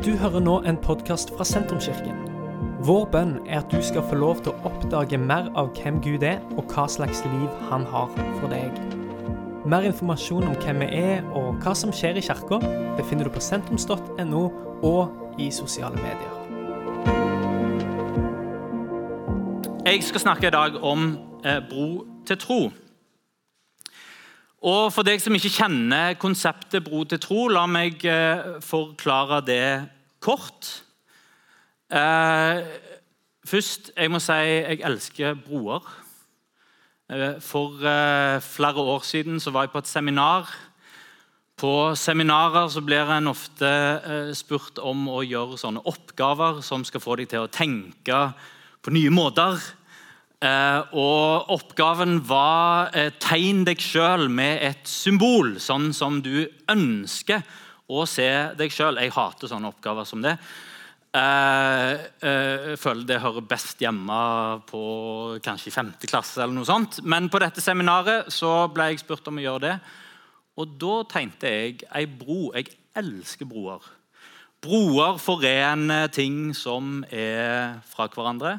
Du hører nå en podkast fra Sentrumskirken. Vår bønn er at du skal få lov til å oppdage mer av hvem Gud er, og hva slags liv han har for deg. Mer informasjon om hvem vi er og hva som skjer i kirka, befinner du på sentrums.no og i sosiale medier. Jeg skal snakke i dag om eh, bro til tro. Og For deg som ikke kjenner konseptet bro til tro, la meg eh, forklare det kort. Eh, først, jeg må si jeg elsker broer. Eh, for flere år siden var jeg på et seminar. På seminarer blir en ofte spurt om å gjøre sånne oppgaver som skal få deg til å tenke på nye måter. Eh, og Oppgaven var eh, tegn deg sjøl med et symbol, sånn som du ønsker å se deg sjøl. Jeg hater sånne oppgaver som det. Eh, eh, jeg føler det hører best hjemme på kanskje i femte klasse. eller noe sånt. Men på dette seminaret så ble jeg spurt om å gjøre det. Og da tegnte jeg ei bro. Jeg elsker broer. Broer forener ting som er fra hverandre.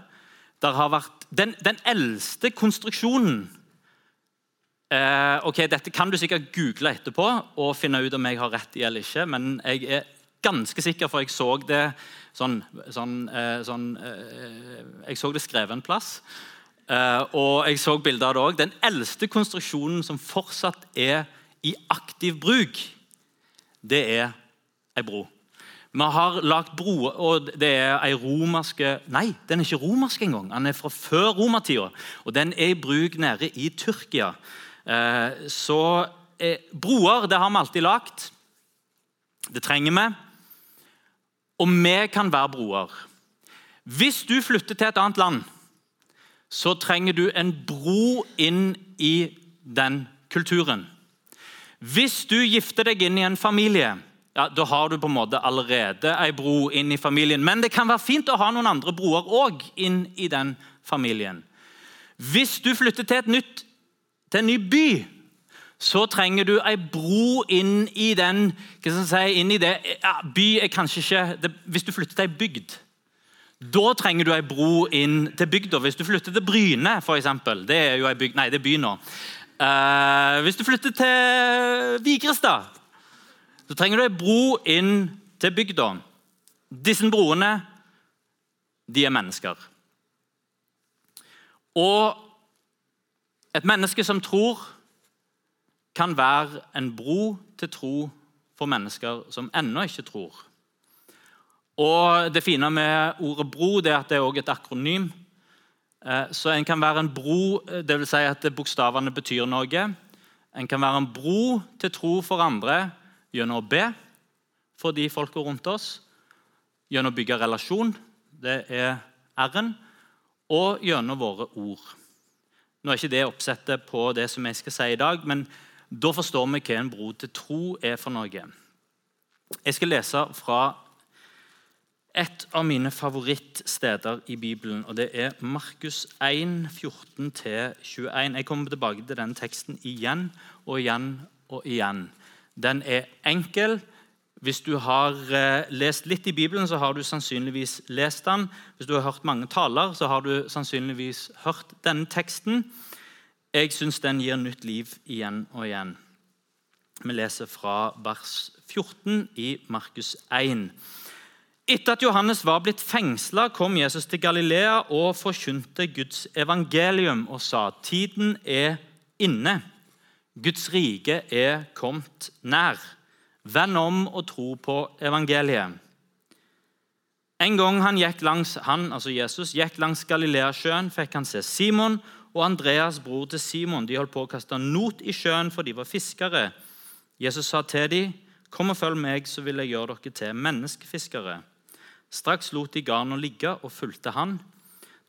Der har vært den, den eldste konstruksjonen eh, ok, Dette kan du sikkert google etterpå og finne ut om jeg har rett i eller ikke. Men jeg er ganske sikker, for jeg så det sånn, sånn, eh, sånn eh, Jeg så det skrevet en plass. Eh, og jeg så bilder av det òg. Den eldste konstruksjonen som fortsatt er i aktiv bruk, det er ei bro. Vi har lagt broer, og det er ei romerske Nei, den er ikke romersk engang. Den er fra før romertida, og den er i bruk nede i Tyrkia. Eh, så eh, broer det har vi alltid lagt. Det trenger vi. Og vi kan være broer. Hvis du flytter til et annet land, så trenger du en bro inn i den kulturen. Hvis du gifter deg inn i en familie ja, da har du på en måte allerede ei bro inn i familien. Men det kan være fint å ha noen andre broer òg inn i den familien. Hvis du flytter til, nytt, til en ny by, så trenger du ei bro inn i den hva skal si, inn i det, ja, By er kanskje ikke det, Hvis du flytter til ei bygd, da trenger du ei bro inn til bygda. Hvis du flytter til Bryne, f.eks. Det er jo ei bygd Nei, det er by nå. Uh, hvis du flytter til Vigrestad så trenger du ei bro inn til bygda. Disse broene, de er mennesker. Og et menneske som tror, kan være en bro til tro for mennesker som ennå ikke tror. Og Det fine med ordet bro det er at det er et akronym. Eh, så en kan være en bro, dvs. Si at bokstavene betyr noe. En kan være en bro til tro for andre gjennom å be for de folka rundt oss, gjennom å bygge relasjon, det er R-en, og gjennom våre ord. Nå er ikke det oppsettet på det som jeg skal si i dag, men da forstår vi hva en bro til tro er for noe. Jeg skal lese fra et av mine favorittsteder i Bibelen, og det er Markus 1, 14-21. Jeg kommer tilbake til den teksten igjen og igjen og igjen. Den er enkel. Hvis du har eh, lest litt i Bibelen, så har du sannsynligvis lest den. Hvis du har hørt mange taler, så har du sannsynligvis hørt denne teksten. Jeg syns den gir nytt liv igjen og igjen. Vi leser fra vers 14 i Markus 1. Etter at Johannes var blitt fengsla, kom Jesus til Galilea og forkynte Guds evangelium og sa tiden er inne. Guds rike er kommet nær. Vend om og tro på evangeliet. En gang han gikk langs, han, altså Jesus, gikk langs Galileasjøen, fikk han se Simon og Andreas, bror til Simon. De holdt på å kaste not i sjøen, for de var fiskere. Jesus sa til dem, 'Kom og følg meg, så vil jeg gjøre dere til menneskefiskere.' Straks lot de garnet ligge og fulgte han.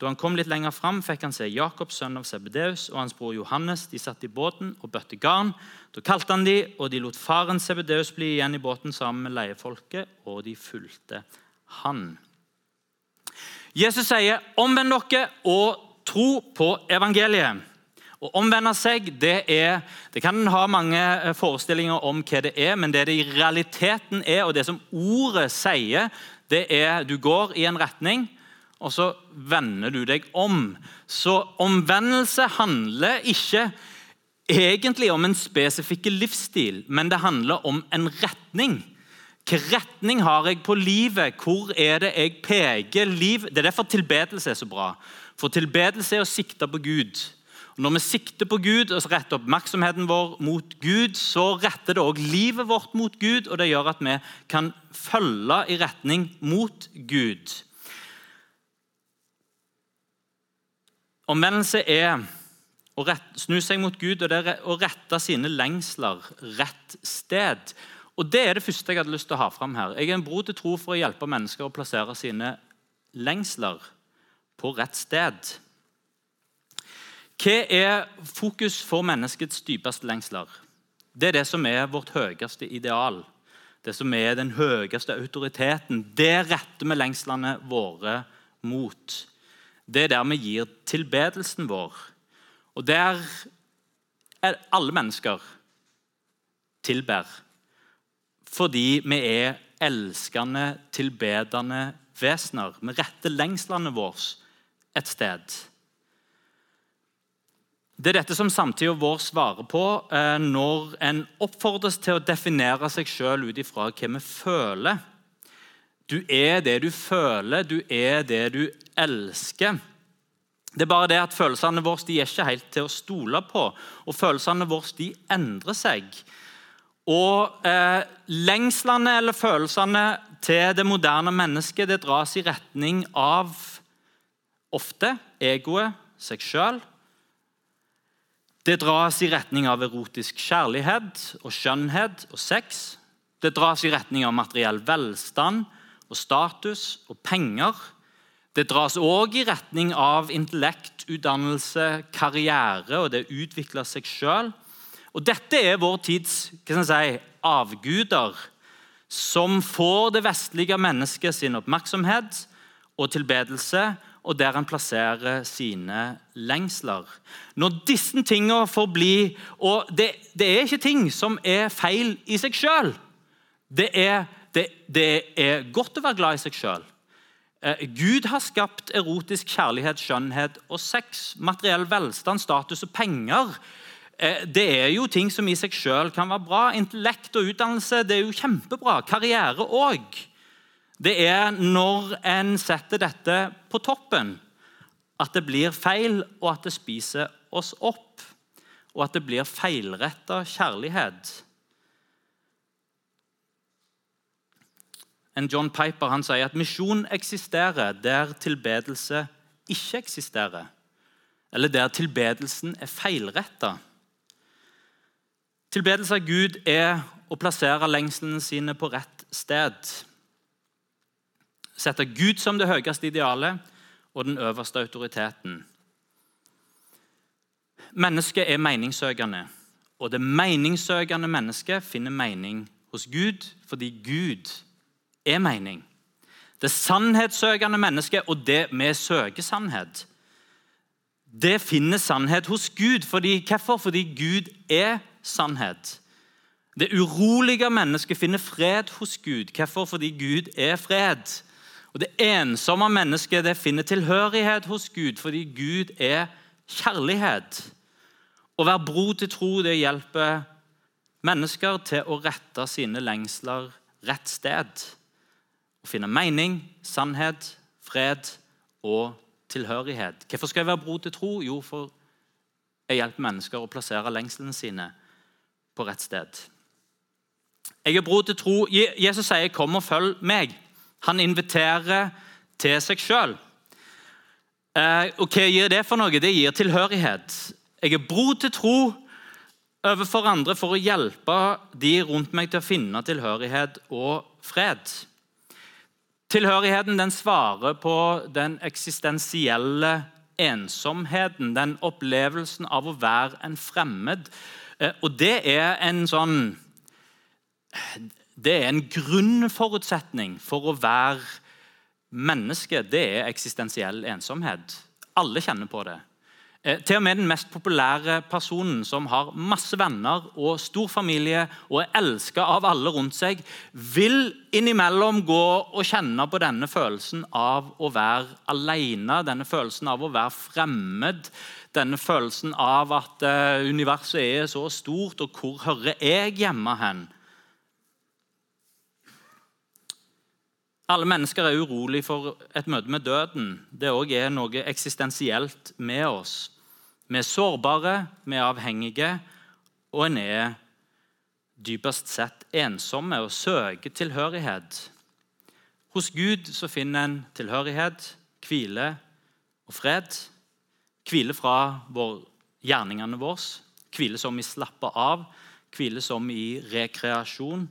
Da han kom litt lenger fram, fikk han se Jakob, sønn av Sebedeus, og hans bror Johannes. De satt i båten og bøtte garn. Da kalte han de, og de lot faren Sebedeus bli igjen i båten sammen med leiefolket, og de fulgte han. Jesus sier, 'Omvend dere og tro på evangeliet'. Å omvende seg det er, det kan ha mange eh, forestillinger om hva det er, men det det i realiteten er, og det som ordet sier, det er du går i en retning, og så vender du deg om. Så omvendelse handler ikke egentlig om en spesifikk livsstil, men det handler om en retning. Hvilken retning har jeg på livet? Hvor er det jeg peker liv? Det er derfor tilbedelse er så bra. For tilbedelse er å sikte på Gud. Og når vi sikter på Gud og retter oppmerksomheten vår mot Gud, så retter det også livet vårt mot Gud, og det gjør at vi kan følge i retning mot Gud. Omvendelse er å rett, snu seg mot Gud og det er å rette sine lengsler rett sted. Og Det er det første jeg hadde lyst til å ha fram her. Jeg er en bro til tro for å hjelpe mennesker å plassere sine lengsler på rett sted. Hva er fokus for menneskets dypeste lengsler? Det er det som er vårt høyeste ideal. Det som er den høyeste autoriteten. Det retter vi lengslene våre mot. Det er der vi gir tilbedelsen vår. Og der er alle mennesker tilber. Fordi vi er elskende, tilbedende vesener. Vi retter lengslene våre et sted. Det er dette som samtida vår svarer på eh, når en oppfordres til å definere seg sjøl ut ifra hva vi føler. Du er det du føler, du er det du elsker. Det er bare det at Følelsene våre de er ikke helt til å stole på, og følelsene våre de endrer seg. Og eh, Lengslene eller følelsene til det moderne mennesket det dras i retning av ofte egoet, seg sjøl det dras i retning av erotisk kjærlighet og skjønnhet og sex. Det dras i retning av materiell velstand og status og penger. Det dras òg i retning av intellekt, utdannelse, karriere og det å utvikle seg sjøl. Dette er vår tids si, avguder, som får det vestlige mennesket sin oppmerksomhet og tilbedelse og der han plasserer sine lengsler. Når disse tingene får bli Og det, det er ikke ting som er feil i seg sjøl. Det, det, det, er godt å være glad i seg sjøl. Eh, Gud har skapt erotisk kjærlighet, skjønnhet og sex. Materiell velstand, status og penger. Eh, det er jo ting som i seg sjøl kan være bra. Intellekt og utdannelse det er jo kjempebra. Karriere òg det er når en setter dette på toppen, at det blir feil, og at det spiser oss opp. Og at det blir feilretta kjærlighet. En John Piper han sier at misjon eksisterer der tilbedelse ikke eksisterer. Eller der tilbedelsen er feilretta. Tilbedelse av Gud er å plassere lengslene sine på rett sted. Sette Gud som det høyeste idealet og den øverste autoriteten. Mennesket er meningssøkende, og det meningssøkende mennesket finner mening hos Gud fordi Gud er mening. Det sannhetssøkende mennesket og det vi søker sannhet, det finner sannhet hos Gud. Fordi, hvorfor? Fordi Gud er sannhet. Det urolige mennesket finner fred hos Gud. Hvorfor? Fordi Gud er fred. Og Det ensomme mennesket det finner tilhørighet hos Gud fordi Gud er kjærlighet. Å være bro til tro det hjelper mennesker til å rette sine lengsler rett sted. Å finne mening, sannhet, fred og tilhørighet. Hvorfor skal jeg være bro til tro? Jo, for jeg hjelper mennesker å plassere lengslene sine på rett sted. Jeg er bro til tro. Jesus sier 'kom og følg meg'. Han inviterer til seg sjøl. Eh, og hva gir det for noe? Det gir tilhørighet. Jeg er bro til tro overfor andre for å hjelpe de rundt meg til å finne tilhørighet og fred. Tilhørigheten den svarer på den eksistensielle ensomheten, den opplevelsen av å være en fremmed. Eh, og det er en sånn det er en grunnforutsetning for å være menneske. Det er eksistensiell ensomhet. Alle kjenner på det. Eh, til og med den mest populære personen, som har masse venner og stor familie og er elska av alle rundt seg, vil innimellom gå og kjenne på denne følelsen av å være alene, denne følelsen av å være fremmed, denne følelsen av at uh, universet er så stort, og hvor hører jeg hjemme hen? Alle mennesker er urolig for et møte med døden. Det òg er noe eksistensielt med oss. Vi er sårbare, vi er avhengige, og en er dypest sett ensomme og søker tilhørighet. Hos Gud så finner en tilhørighet, hvile og fred. Hvile fra vår, gjerningene våre, hvile som i slappe av, hvile som i rekreasjon,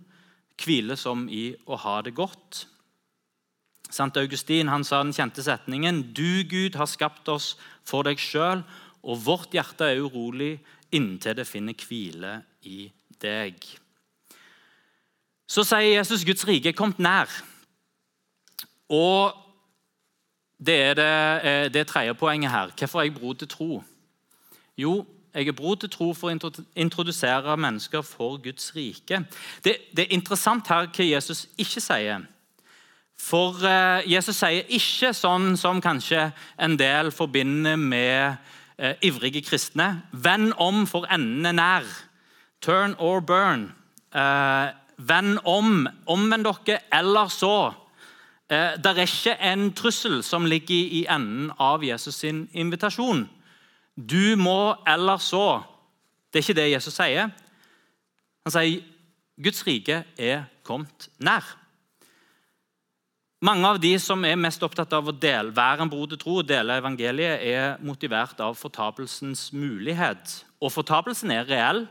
hvile som i å ha det godt. Sant Augustin han sa den kjente setningen Du, Gud, har skapt oss for deg sjøl og vårt hjerte er urolig inntil det finner hvile i deg. Så sier Jesus Guds rike er kommet nær. Og det er det, eh, det tredje poenget her. Hvorfor er jeg bror til tro? Jo, jeg er bror til tro for å introdusere mennesker for Guds rike. Det, det er interessant her hva Jesus ikke sier. For eh, Jesus sier ikke sånn som kanskje en del forbinder med eh, ivrige kristne. Vend om, for enden er nær. Turn or burn. Eh, vend om. Omvend dere, eller så. Eh, det er ikke en trussel som ligger i enden av Jesus sin invitasjon. Du må, eller så. Det er ikke det Jesus sier. Han sier Guds rike er kommet nær. Mange av de som er mest opptatt av å dele, være en bror tro og dele evangeliet, er motivert av fortapelsens mulighet. Og fortapelsen er reell.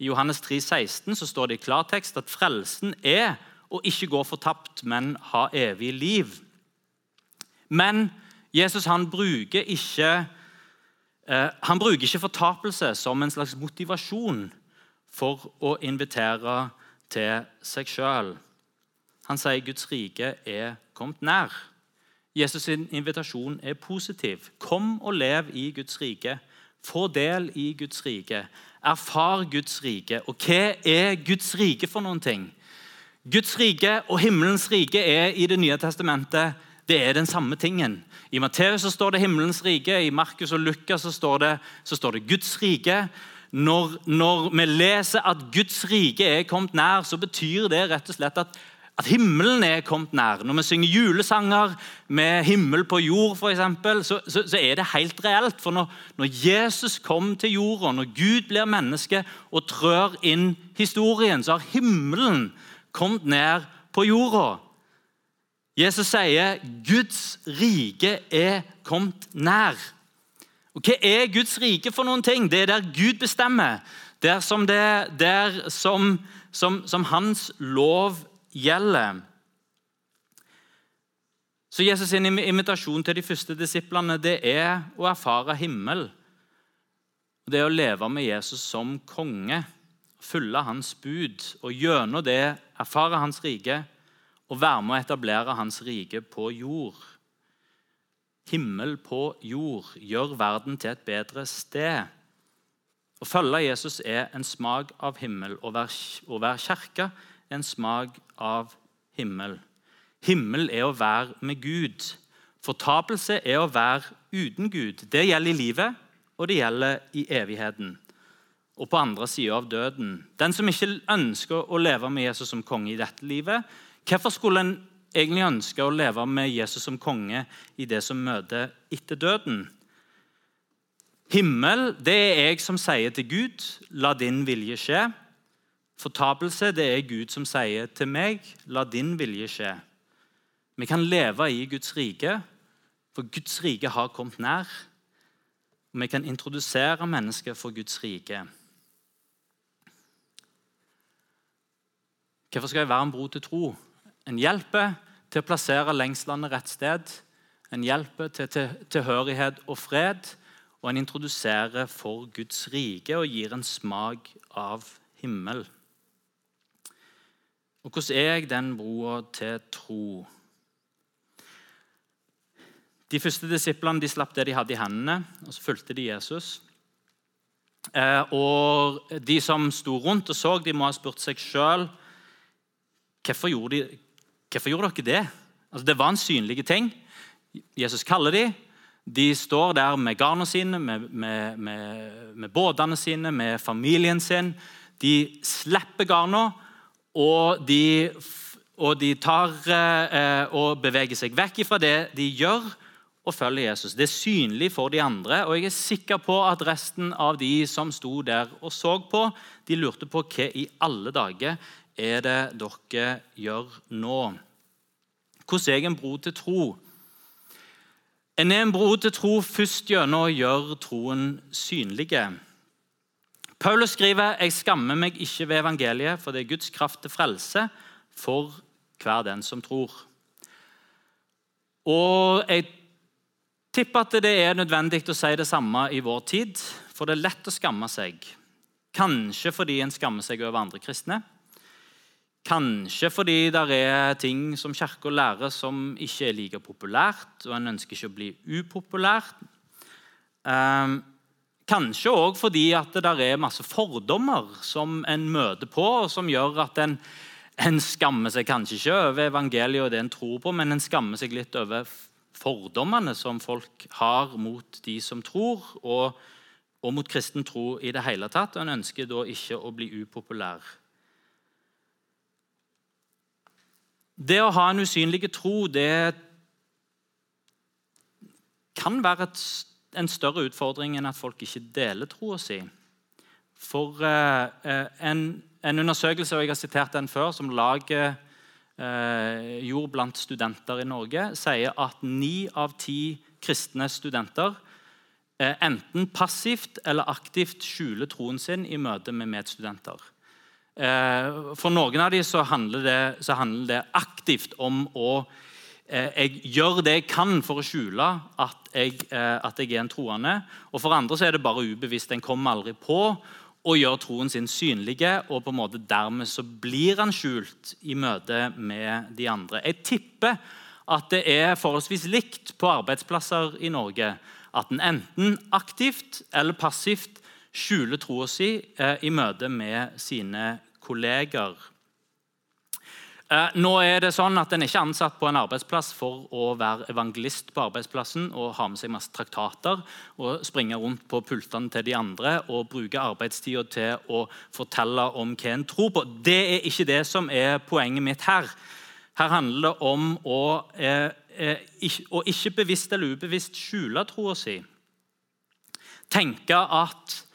I Johannes 3, 16 så står det i klartekst at frelsen er å ikke gå fortapt, men ha evig liv. Men Jesus han bruker ikke, eh, han bruker ikke fortapelse som en slags motivasjon for å invitere til seg sjøl. Han sier Guds rike er kommet nær. Jesus' sin invitasjon er positiv. Kom og lev i Guds rike. Få del i Guds rike. Erfar Guds rike. Og hva er Guds rike for noen ting? Guds rike og himmelens rike er i Det nye testamentet det er den samme tingen. I Matteus så står det himmelens rike, i Markus og Lukas så står det, så står det Guds rike. Når, når vi leser at Guds rike er kommet nær, så betyr det rett og slett at at himmelen er kommet nær. Når vi synger julesanger med himmel på jord, for eksempel, så, så, så er det helt reelt. For når, når, Jesus kom til jorda, når Gud blir menneske og trør inn historien, så har himmelen kommet ned på jorda. Jesus sier Guds rike er kommet nær. Og Hva er Guds rike for noen ting? Det er der Gud bestemmer. Der som, det, der som, som, som hans lov gjelder. Så Jesus' sin invitasjon til de første disiplene det er å erfare himmel. Det er å leve med Jesus som konge, følge hans bud og gjennom det erfare hans rike og være med å etablere hans rike på jord. Himmel på jord gjør verden til et bedre sted. Å følge Jesus er en smak av himmel. Å være, å kirke en smak av himmel. Himmel er å være med Gud. Fortapelse er å være uten Gud. Det gjelder i livet, og det gjelder i evigheten. Og på andre sida av døden. Den som ikke ønsker å leve med Jesus som konge i dette livet, hvorfor skulle en egentlig ønske å leve med Jesus som konge i det som møter etter døden? Himmel, det er jeg som sier til Gud, la din vilje skje. Fortapelse det er Gud som sier til meg, la din vilje skje. Vi kan leve i Guds rike, for Guds rike har kommet nær. Vi kan introdusere mennesker for Guds rike. Hvorfor skal jeg være en bro til tro? En hjelper til å plassere lengslene rett sted. En hjelper til tilhørighet og fred. Og en introduserer for Guds rike og gir en smak av himmel. Og hvordan er jeg den broa til tro? De første disiplene de slapp det de hadde i hendene, og så fulgte de Jesus. Eh, og De som sto rundt og så, de må ha spurt seg sjøl hvorfor, de, hvorfor gjorde dere det. Altså, det var en synlig ting. Jesus kaller dem. De står der med garna sine, med, med, med, med, båtene sine, med familien sin. De slipper garna, og de, og de tar eh, og beveger seg vekk fra det de gjør, og følger Jesus. Det er synlig for de andre, og jeg er sikker på at resten av de som sto der og så på, de lurte på hva i alle dager er det dere gjør nå. Hvordan er jeg en bro til tro? En er en bro til tro først gjennom å gjøre troen synlige. Paulus skriver jeg skammer meg ikke ved evangeliet, for det er Guds kraft til frelse for hver den som tror. Og Jeg tipper at det er nødvendig å si det samme i vår tid, for det er lett å skamme seg. Kanskje fordi en skammer seg over andre kristne. Kanskje fordi det er ting som Kirka lærer som ikke er like populært, og en ønsker ikke å bli upopulært. Um, Kanskje òg fordi at det er masse fordommer som en møter på, som gjør at en, en skammer seg kanskje ikke over evangeliet og det en tror på, men en skammer seg litt over fordommene som folk har mot de som tror, og, og mot kristen tro i det hele tatt. Og en ønsker da ikke å bli upopulær. Det å ha en usynlig tro, det kan være et en større utfordring enn at folk ikke deler troa si. For eh, en, en, undersøkelse og jeg har sitert den før, som laget eh, gjorde blant studenter i Norge, sier at ni av ti kristne studenter eh, enten passivt eller aktivt skjuler troen sin i møte med medstudenter. Eh, for noen av dem handler handler det aktivt om å Eh, jeg gjør det jeg kan for å skjule at jeg, eh, at jeg er en troende. Og For andre så er det bare ubevisst. En kommer aldri på å gjøre troen sin synlige, og på en måte dermed så blir han skjult i møte med de andre. Jeg tipper at det er forholdsvis likt på arbeidsplasser i Norge. At en enten aktivt eller passivt skjuler troa si eh, i møte med sine kolleger. Eh, nå er det sånn at En er ikke ansatt på en arbeidsplass for å være evangelist på arbeidsplassen og ha med seg masse traktater og springe rundt på pultene til de andre og bruke arbeidstida til å fortelle om hva en tror på. Det er ikke det som er poenget mitt her. Her handler det om å, eh, eh, ikke, å ikke bevisst eller ubevisst skjule troa si. Tenke at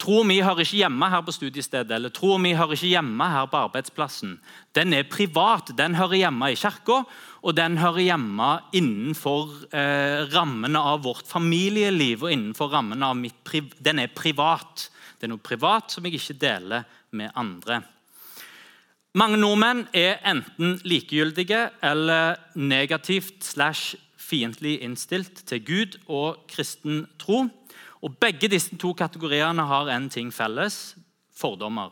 Troa mi hører ikke hjemme her på studiestedet eller troa mi hører ikke hjemme her på arbeidsplassen. Den er privat. Den hører hjemme i kirka, og den hører hjemme innenfor eh, rammene av vårt familieliv. og innenfor rammene av mitt priv Den er privat. Det er noe privat som jeg ikke deler med andre. Mange nordmenn er enten likegyldige eller negativt slash fiendtlig innstilt til Gud og kristen tro. Og Begge disse to kategoriene har en ting felles fordommer.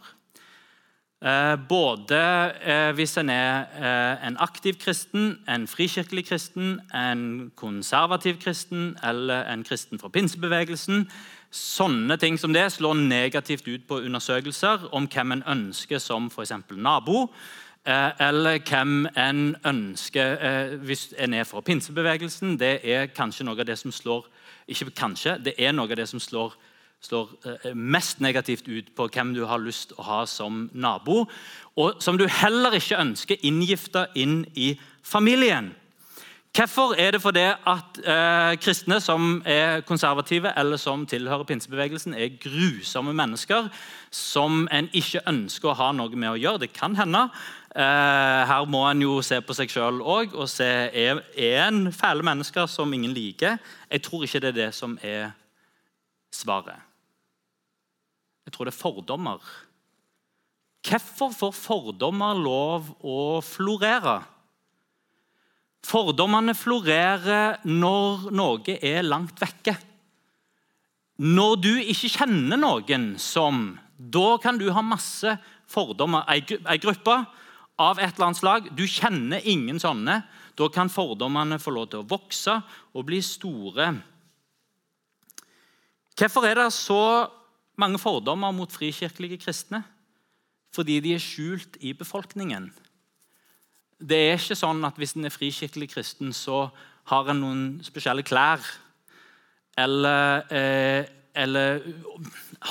Eh, både eh, hvis en er eh, en aktiv kristen, en frikirkelig kristen, en konservativ kristen eller en kristen fra pinsebevegelsen. Sånne ting som det slår negativt ut på undersøkelser om hvem en ønsker som f.eks. nabo. Eller hvem en ønsker hvis en er fra pinsebevegelsen. Det er kanskje noe av det som slår ikke kanskje, det er noe av det som slår, slår eh, mest negativt ut på hvem du har lyst å ha som nabo, og som du heller ikke ønsker inngifta inn i familien. Hvorfor er det fordi at eh, kristne som er konservative eller som tilhører pinsebevegelsen, er grusomme mennesker som en ikke ønsker å ha noe med å gjøre? Det kan hende. Eh, her må en jo se på seg sjøl òg og se er, en fæle mennesker som ingen liker. Jeg tror ikke det er det som er svaret. Jeg tror det er fordommer. Hvorfor får fordommer lov å florere? Fordommene florerer når noe er langt vekke. Når du ikke kjenner noen som Da kan du ha masse fordommer. Ei gruppe av et eller annet slag. Du kjenner ingen sånne. Da kan fordommene få lov til å vokse og bli store. Hvorfor er det så mange fordommer mot frikirkelige kristne? Fordi de er skjult i befolkningen. Det er ikke sånn at hvis en er frikirkelig kristen, så har en noen spesielle klær. Eller, eh, eller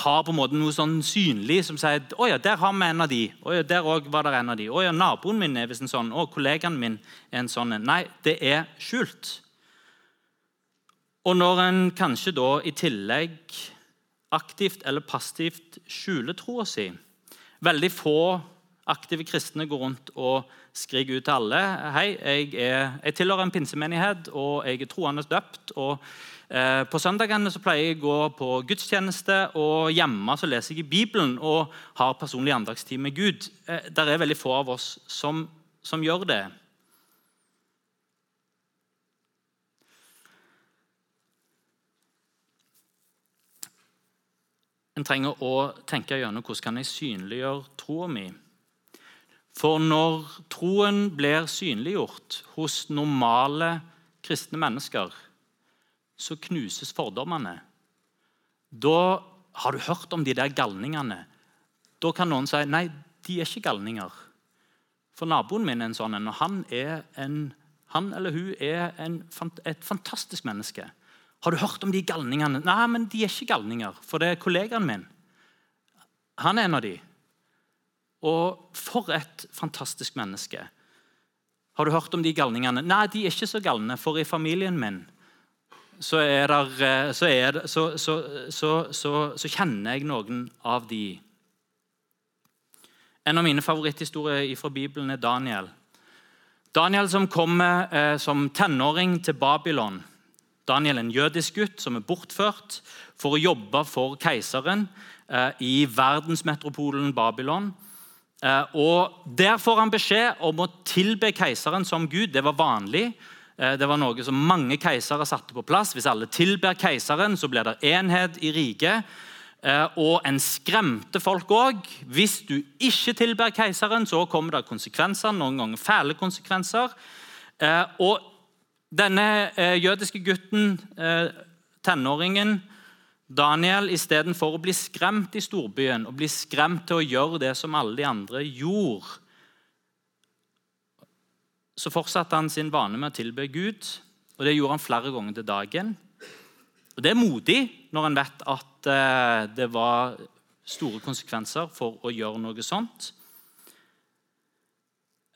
har på en måte noe sånn synlig som sier å ja, der har vi en av de. Å ja, der også var det en av de. Å ja, naboen min er visst en sånn. Å, kollegaen min er en sånn. Nei, det er skjult. Og når en kanskje da i tillegg aktivt eller passivt skjuler troa si Veldig få aktive kristne går rundt og skriker ut til alle Hei, jeg, er, jeg tilhører en pinsemenighet, og jeg er troende døpt. og På søndagene så pleier jeg å gå på gudstjeneste, og hjemme så leser jeg i Bibelen og har personlig andagstid med Gud. Eh, det er veldig få av oss som, som gjør det. En trenger å tenke gjennom hvordan kan jeg synliggjøre troa mi. For når troen blir synliggjort hos normale kristne mennesker, så knuses fordommene. Da har du hørt om de der galningene. Da kan noen si nei, de er ikke galninger. For naboen min er en sånn en, og han, en, han eller hun er en, et fantastisk menneske. Har du hørt om de galningene? Nei, men de er ikke galninger. For det er kollegaen min. Han er en av de. Og for et fantastisk menneske. Har du hørt om de galningene? Nei, de er ikke så galne, for i familien min så, der, eh, så, så, så, kjenner jeg noen av de. En av mine favoritthistorier fra Bibelen er Daniel. Daniel som kommer eh, som tenåring til Babylon. Daniel en jødisk gutt som er bortført for å jobbe for keiseren eh, i verdensmetropolen Babylon. Eh, og Der får han beskjed om å tilbe keiseren som Gud. Det var vanlig. Eh, det var noe som mange keisere satte på plass. Hvis alle tilber keiseren, så blir det enhet i riket. Og en skremte folk òg. Hvis du ikke tilber keiseren, så kommer det konsekvenser, noen ganger fæle konsekvenser. Og denne eh, jødiske gutten, eh, tenåringen Daniel, istedenfor å bli skremt i storbyen og bli skremt til å gjøre det som alle de andre gjorde, så fortsatte han sin vane med å tilbe Gud. og Det gjorde han flere ganger til dagen. Og Det er modig når en vet at eh, det var store konsekvenser for å gjøre noe sånt.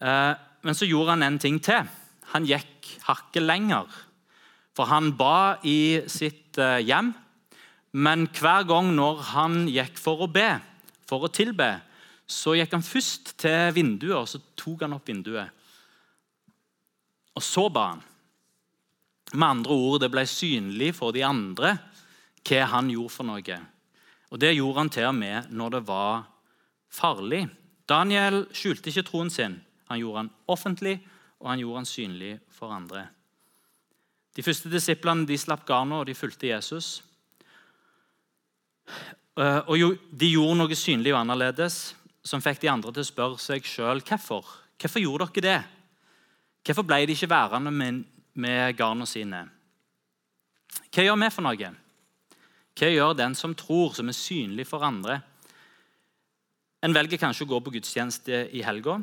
Eh, men så gjorde han en ting til han gikk hakket lenger. For han ba i sitt eh, hjem, men hver gang når han gikk for å be, for å tilbe, så gikk han først til vinduet og så tok han opp vinduet. Og så ba han. Med andre ord, det ble synlig for de andre hva han gjorde for noe. Og Det gjorde han til og med når det var farlig. Daniel skjulte ikke troen sin. Han gjorde han offentlig og han gjorde han synlig for andre. De første disiplene de slapp garnet, og de fulgte Jesus. Og og De gjorde noe synlig og annerledes som fikk de andre til å spørre seg sjøl hvorfor. Hvorfor gjorde dere det? Hvorfor ble de ikke værende med, med garnene sine? Hva gjør vi for noe? Hva gjør den som tror, som er synlig for andre? En velger kanskje å gå på gudstjeneste i helga.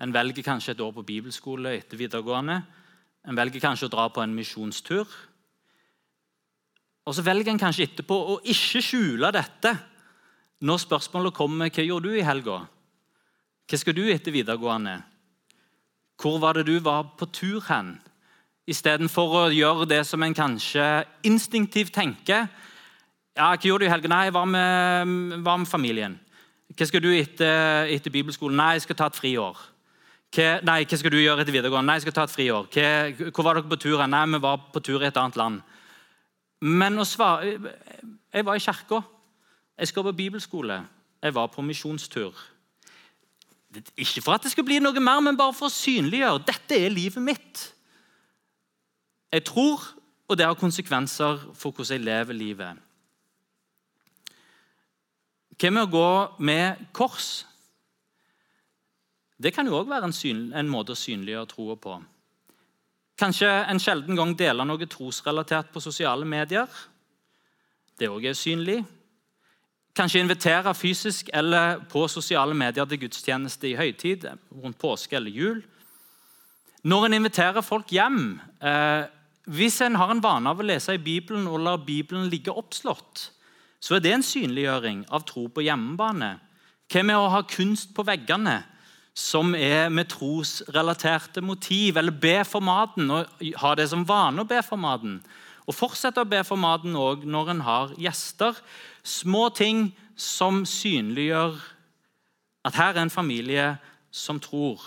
En velger kanskje et år på bibelskole etter videregående. En velger kanskje å dra på en misjonstur. Og så velger en kanskje etterpå å ikke skjule dette når spørsmålet kommer hva gjorde du i helga. Hva skal du etter videregående? Hvor var det du var på tur hen? Istedenfor å gjøre det som en kanskje instinktivt tenker. Ja, hva gjorde du i helga? Nei, var med, var med familien. Hva skal du etter, etter bibelskolen? Nei, jeg skal ta et friår. Hva, nei, hva skal du gjøre etter videregående? Nei, jeg skal ta et friår. Hva, hvor var dere på tur? Nei, vi var på tur i et annet land. Men å svare Jeg var i kirka. Jeg skal på bibelskole. Jeg var på misjonstur. Ikke for at det skal bli noe mer, men bare for å synliggjøre. Dette er livet mitt. Jeg tror, og det har konsekvenser for hvordan jeg lever livet. Hva med å gå med kors? Det kan jo òg være en, syn, en, måte å synliggjøre troa på. Kanskje en sjelden gang dele noe trosrelatert på sosiale medier. Det òg er synlig. Kanskje invitere fysisk eller på sosiale medier til gudstjeneste i høytid, rundt påske eller jul. Når en inviterer folk hjem eh, Hvis en har en vane av å lese i Bibelen og lar Bibelen ligge oppslått, så er det en synliggjøring av tro på hjemmebane. Hva med å ha kunst på veggene som er med trosrelaterte motiv, eller be for maten og ha det som vane å be for maten? Og fortsette å be for maten òg når en har gjester. Små ting som synliggjør at her er en familie som tror.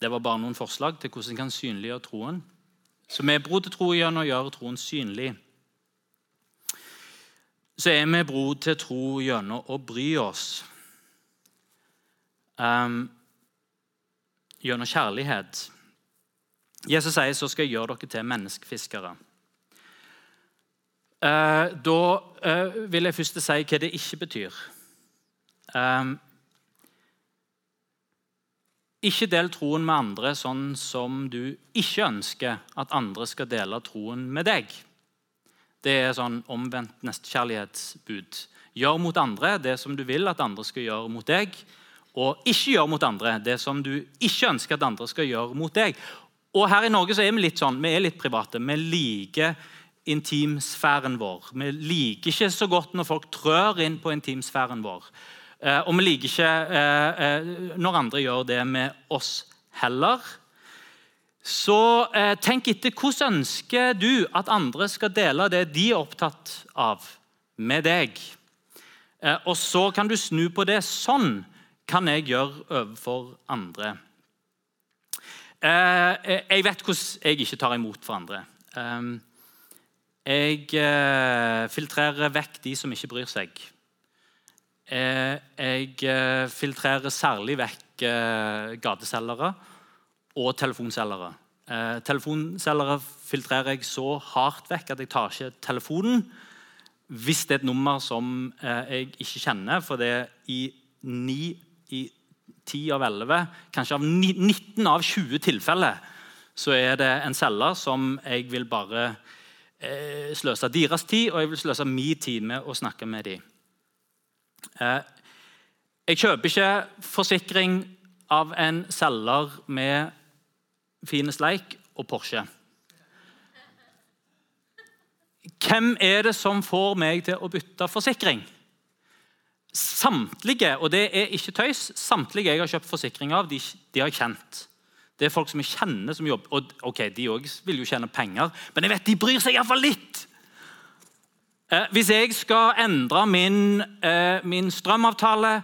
Det var bare noen forslag til hvordan en kan synliggjøre troen. Så vi er bro til tro gjennom å gjøre troen synlig. Så er vi bro til tro gjennom å bry oss. Um, gjennom kjærlighet. Jesus sier så skal jeg gjøre dere til menneskefiskere. Eh, da eh, vil jeg først si hva det ikke betyr. Eh, ikke del troen med andre sånn som du ikke ønsker at andre skal dele troen med deg. Det er sånn omvendt nestekjærlighetsbud. Gjør mot andre det som du vil at andre skal gjøre mot deg og ikke gjør mot andre det som du ikke ønsker at andre skal gjøre mot deg. Og Her i Norge så er vi litt sånn, vi er litt private. Vi liker intimsfæren vår. Vi liker ikke så godt når folk trør inn på intimsfæren vår. Eh, og vi liker ikke eh, eh, når andre gjør det med oss heller. Så tenk etter hvordan ønsker du at andre skal dele det de er opptatt av, med deg. og så kan du snu på det sånn kan jeg gjøre overfor andre? Eh, jeg vet hvordan jeg ikke tar imot for andre. Ehm, jeg eh, filtrerer vekk de som ikke bryr seg. Eh, jeg filtrerer særlig vekk gateselgere og telefonselgere. Telefonselgere filtrerer jeg så hardt vekk at jeg tar ikke telefonen hvis det er et nummer som jeg ikke kjenner. For det er i ni i 10 av 11, kanskje av 19 av 20 tilfeller, så er det en selger som jeg vil bare eh, sløse deres tid, og jeg vil sløse min tid med å snakke med dem. Eh, jeg kjøper ikke forsikring av en selger med fine sleik og Porsche. Hvem er det som får meg til å bytte forsikring? Samtlige og det er ikke tøys, samtlige jeg har kjøpt forsikring av, de, de har jeg kjent. Det er folk som jeg kjenner som jobber. Og ok, De òg vil jo tjene penger, men jeg vet de bryr seg iallfall litt. Eh, hvis jeg skal endre min, eh, min strømavtale,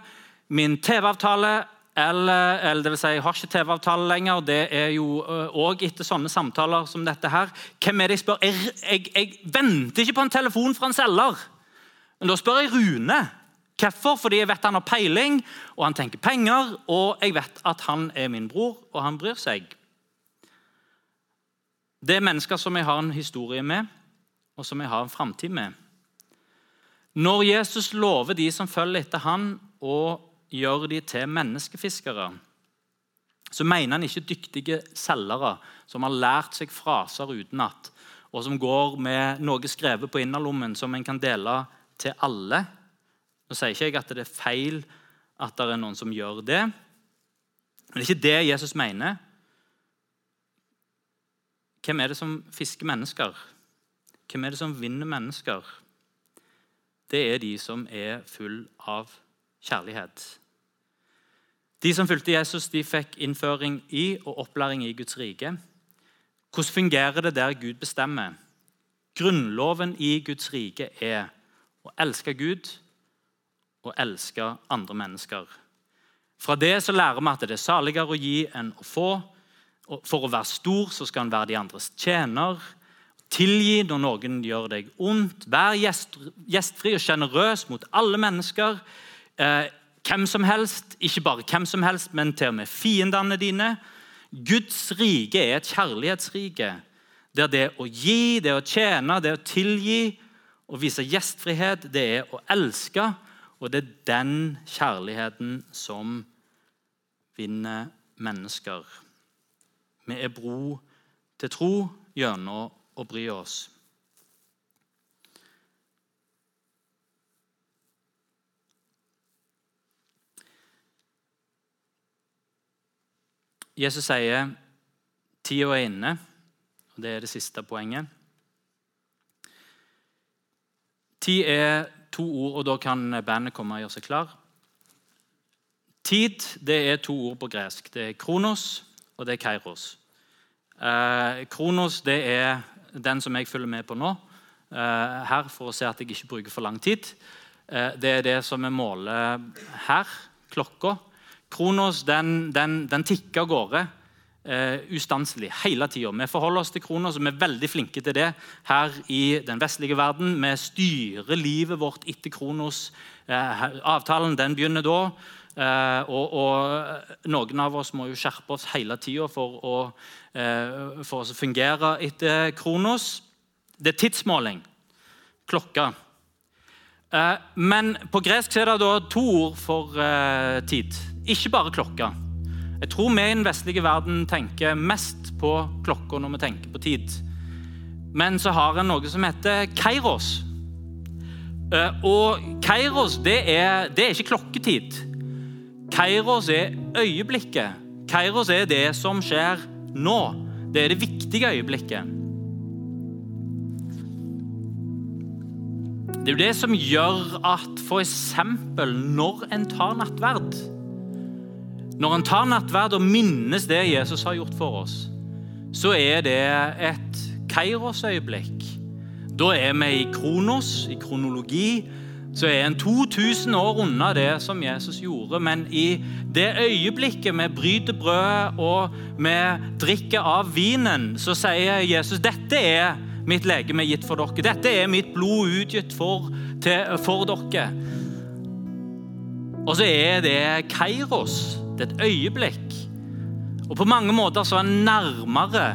min TV-avtale eller, eller, det vil si, Jeg har ikke TV-avtale lenger. Det er jo òg eh, etter sånne samtaler som dette her. Hvem er det jeg spør? Jeg, jeg, jeg venter ikke på en telefon fra en selger. Men da spør jeg Rune. Hvorfor? Fordi jeg vet han har peiling, og han tenker penger, og jeg vet at han er min bror, og han bryr seg. Det er mennesker som jeg har en historie med, og som jeg har en framtid med. Når Jesus lover de som følger etter han, å gjøre de til menneskefiskere, så mener han ikke dyktige selgere som har lært seg fraser utenat, og som går med noe skrevet på innerlommen som en kan dele til alle nå sier ikke jeg at det er feil at det er noen som gjør det. Men det er ikke det Jesus mener. Hvem er det som fisker mennesker? Hvem er det som vinner mennesker? Det er de som er full av kjærlighet. De som fulgte Jesus, de fikk innføring i og opplæring i Guds rike. Hvordan fungerer det der Gud bestemmer? Grunnloven i Guds rike er å elske Gud og elske andre mennesker. Fra det så lærer vi at det er saligere å gi enn å få. For å være stor så skal en være de andres tjener. Tilgi når noen gjør deg ondt. Vær gjest, gjestfri og sjenerøs mot alle mennesker. Eh, hvem som helst, ikke bare hvem som helst, men til og med fiendene dine. Guds rike er et kjærlighetsrike. Der det å gi, det å tjene, det å tilgi og vise gjestfrihet, det er å elske Og det er den kjærligheten som vinner mennesker. Vi er bro til tro gjennom å bry oss. Jesus sier tida er inne, og det er det siste poenget. Tid er to ord, og da kan bandet komme og gjøre seg klar. Tid det er to ord på gresk. Det er kronos, og det er kairos. Eh, kronos det er den som jeg følger med på nå, eh, her for å se at jeg ikke bruker for lang tid. Eh, det er det som vi måler her, klokka. Kronos den, den, den tikker av gårde uh, ustanselig hele tida. Vi forholder oss til Kronos, og vi er veldig flinke til det her i den vestlige verden. Vi styrer livet vårt etter Kronos. Eh, avtalen den begynner da. Eh, og, og, Noen av oss må jo skjerpe oss hele tida for, å, for å fungere etter Kronos. Det er tidsmåling. Klokka. Men på gresk er det da to ord for tid. Ikke bare klokka. Jeg tror vi i den vestlige verden tenker mest på klokka når vi tenker på tid. Men så har en noe som heter kairos. Eh, og kairos det er, det er ikke klokketid. Kairos er øyeblikket. Kairos er det som skjer nå. Det er det viktige øyeblikket. Det er jo det som gjør at f.eks. når en tar nattverd når en tar nattverd og minnes det Jesus har gjort for oss, så er det et Kairos-øyeblikk. Da er vi i kronos, i kronologi. Så er en 2000 år unna det som Jesus gjorde. Men i det øyeblikket vi bryter brødet og vi drikker av vinen, så sier Jesus dette er mitt legeme gitt for dere. Dette er mitt blod utgitt for, til, for dere. Og så er det Kairos et øyeblikk. Og på mange måter så er en nærmere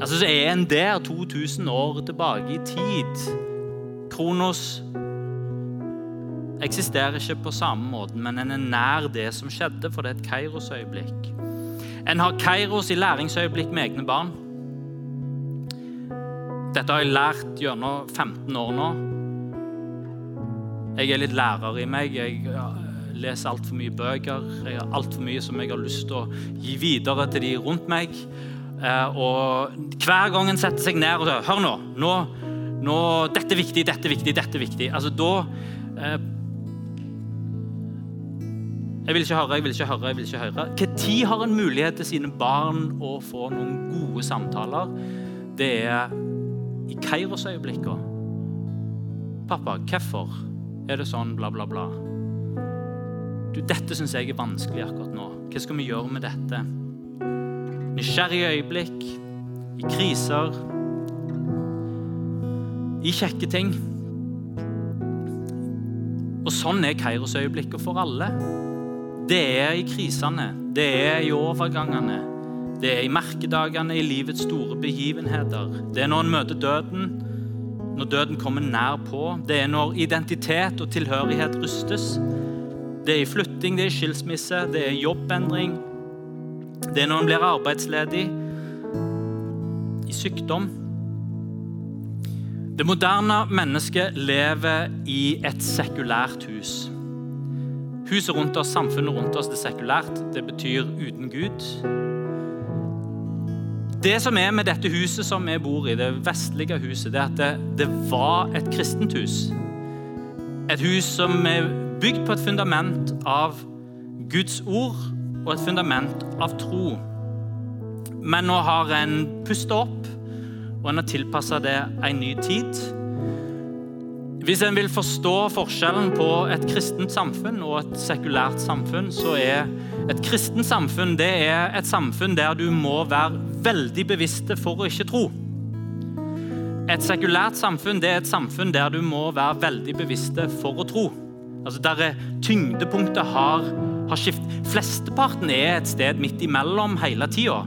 Altså så er en der 2000 år tilbake i tid. Kronos eksisterer ikke på samme måte, men en er nær det som skjedde, for det er et Kairos-øyeblikk. En har Kairos i læringsøyeblikk med egne barn. Dette har jeg lært gjennom 15 år nå. Jeg er litt lærer i meg. Jeg leser altfor mye bøker. Jeg har altfor mye som jeg har lyst til å gi videre til de rundt meg. Eh, og hver gang en setter seg ned og sier Hør nå, nå, nå Dette er viktig, dette er viktig, dette er viktig. Altså da eh, Jeg vil ikke høre, jeg vil ikke høre, jeg vil ikke høre. Når har en mulighet til sine barn å få noen gode samtaler? Det er i Kairos-øyeblikkene. Pappa, hvorfor er det sånn, bla, bla, bla? Du, dette syns jeg er vanskelig akkurat nå. Hva skal vi gjøre med dette? Nysgjerrige øyeblikk, i kriser, i kjekke ting. Og sånn er Kairos-øyeblikket for alle. Det er i krisene, det er i overgangene. Det er i merkedagene, i livets store begivenheter. Det er når en møter døden, når døden kommer nær på. Det er når identitet og tilhørighet rustes. Det er i flytting, det er i skilsmisse, det er jobbendring. Det er når en blir arbeidsledig, i sykdom. Det moderne mennesket lever i et sekulært hus. Huset rundt oss, samfunnet rundt oss, det er sekulært. Det betyr uten Gud. Det som er med dette huset som vi bor i, det vestlige huset, det er at det, det var et kristent hus. Et hus som er bygd på et fundament av Guds ord og et fundament av tro. Men nå har en pusta opp, og en har tilpassa det en ny tid. Hvis en vil forstå forskjellen på et kristent samfunn og et sekulært samfunn, så er et kristent samfunn det er et samfunn der du må være veldig bevisste for å ikke tro. Et sekulært samfunn det er et samfunn der du må være veldig bevisste for å tro. Altså Der tyngdepunktet har, har skift. Flesteparten er et sted midt imellom hele tida.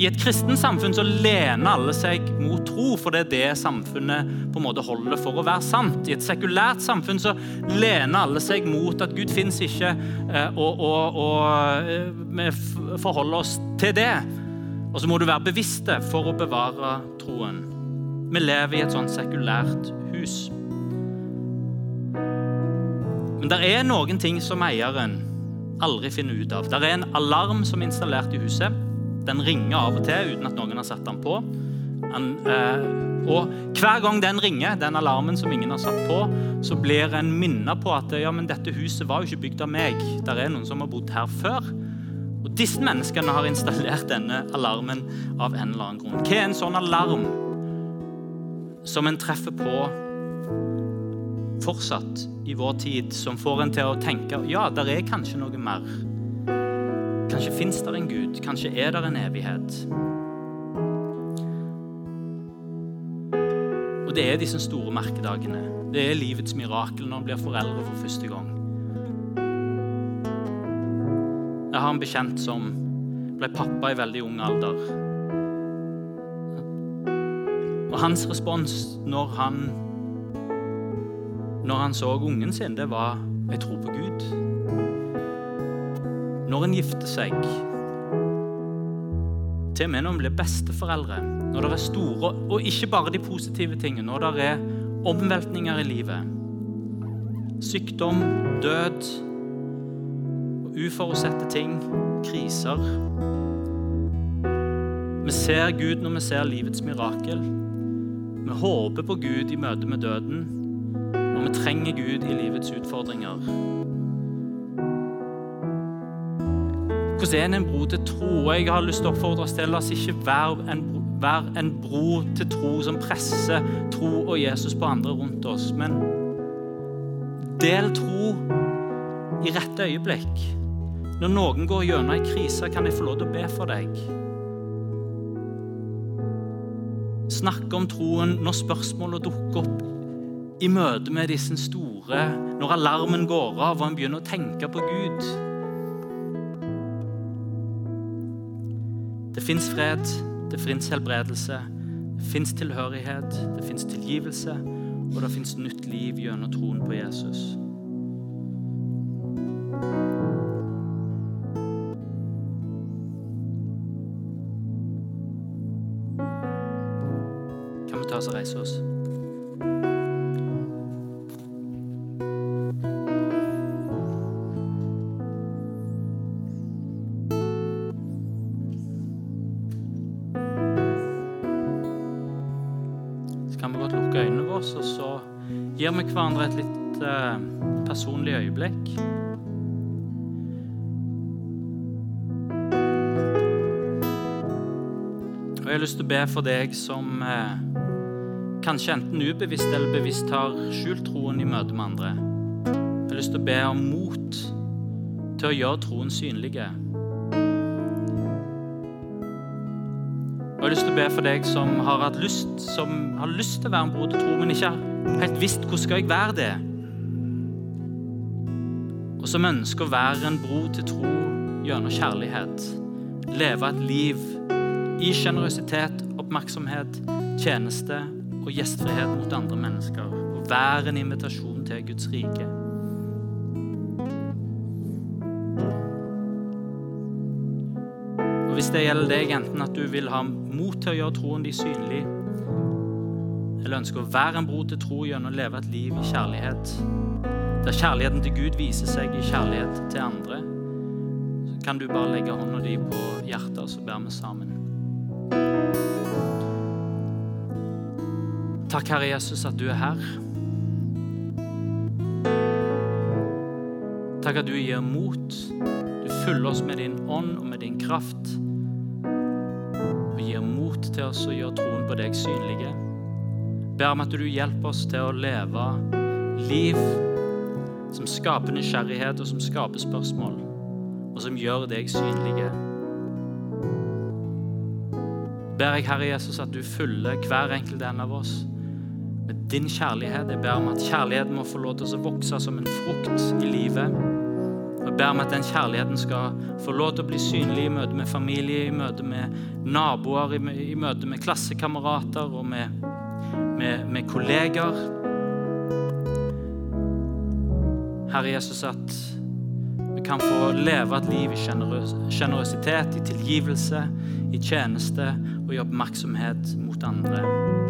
I et kristent samfunn så lener alle seg mot tro, for det er det samfunnet på en måte holder for å være sant. I et sekulært samfunn så lener alle seg mot at Gud fins ikke, eh, og, og, og eh, vi forholder oss til det. Og så må du være bevisste for å bevare troen. Vi lever i et sånt sekulært hus. Men det er noen ting som eieren aldri finner ut av. Det er en alarm som er installert i huset. Den ringer av og til uten at noen har satt den på. Den, eh, og hver gang den ringer, den alarmen som ingen har satt på, så blir en minnet på at ja, men dette huset var jo ikke bygd av meg. Det er noen som har bodd her før. Og Disse menneskene har installert denne alarmen av en eller annen grunn. Hva er en sånn alarm som en treffer på fortsatt i vår tid, som får en til å tenke ja, der er kanskje noe mer. Kanskje fins det en Gud, kanskje er det en evighet. Og det er disse store merkedagene. Det er livets mirakel når en blir foreldre for første gang. Jeg har en bekjent som ble pappa i veldig ung alder. Og hans respons når han når han så ungen sin, det var 'jeg tror på Gud'. Når en gifter seg, til og med når en blir besteforeldre, når det er store, og ikke bare de positive tingene, når det er omveltninger i livet, sykdom, død, uforutsette ting, kriser Vi ser Gud når vi ser livets mirakel. Vi håper på Gud i møte med døden. Trenger Gud i livets utfordringer. Hvordan er en bro til tro? Jeg har lyst til å oppfordre oss til la oss ikke en, være en bro til tro som presser tro og Jesus på andre rundt oss. Men del tro i rette øyeblikk. Når noen går gjennom ei krise, kan jeg få lov til å be for deg. Snakke om troen når spørsmålet dukker opp i møte med disse store Når alarmen går av og en begynner å tenke på Gud. Det fins fred, det fins helbredelse, det fins tilhørighet, det fins tilgivelse, og det fins nytt liv gjennom troen på Jesus. Kan vi ta oss og reise oss? Vi hverandre et litt eh, personlig øyeblikk. Og Jeg har lyst til å be for deg som eh, kanskje enten ubevisst eller bevisst har skjult troen i møte med andre. Jeg har lyst til å be om mot til å gjøre troen synlige. Har lyst til å be for deg som har hatt lyst, som har lyst til å være en bror til tro, men ikke har helt visst hvordan skal jeg være det. Og som ønsker å være en bro til tro gjennom kjærlighet. Leve et liv i sjenerøsitet, oppmerksomhet, tjeneste og gjestfrihet mot andre mennesker. Og være en invitasjon til Guds rike. Det gjelder deg, enten at du vil ha mot til å gjøre troen din synlig, eller ønsker å være en bro til tro gjennom å leve et liv i kjærlighet, der kjærligheten til Gud viser seg i kjærlighet til andre, så kan du bare legge hånda di på hjertet, og så ber vi sammen. Takk, Herre Jesus, at du er her. Takk at du gir mot. Du fyller oss med din ånd og med din kraft. Og til oss å gjøre troen på deg synlige ber om at du hjelper oss til å leve liv som skaper nysgjerrighet, og som skaper spørsmål, og som gjør deg synlige. Ber jeg, Herre Jesus, at du fyller hver enkelt en av oss med din kjærlighet. Jeg ber om at kjærligheten må få lov til å vokse som en frukt i livet. Jeg ber om at den kjærligheten skal få lov til å bli synlig i møte med familie, i møte med naboer, i møte med klassekamerater og med, med, med kolleger. Herre Jesus, at vi kan få leve et liv i sjenerøsitet, i tilgivelse, i tjeneste og i oppmerksomhet mot andre.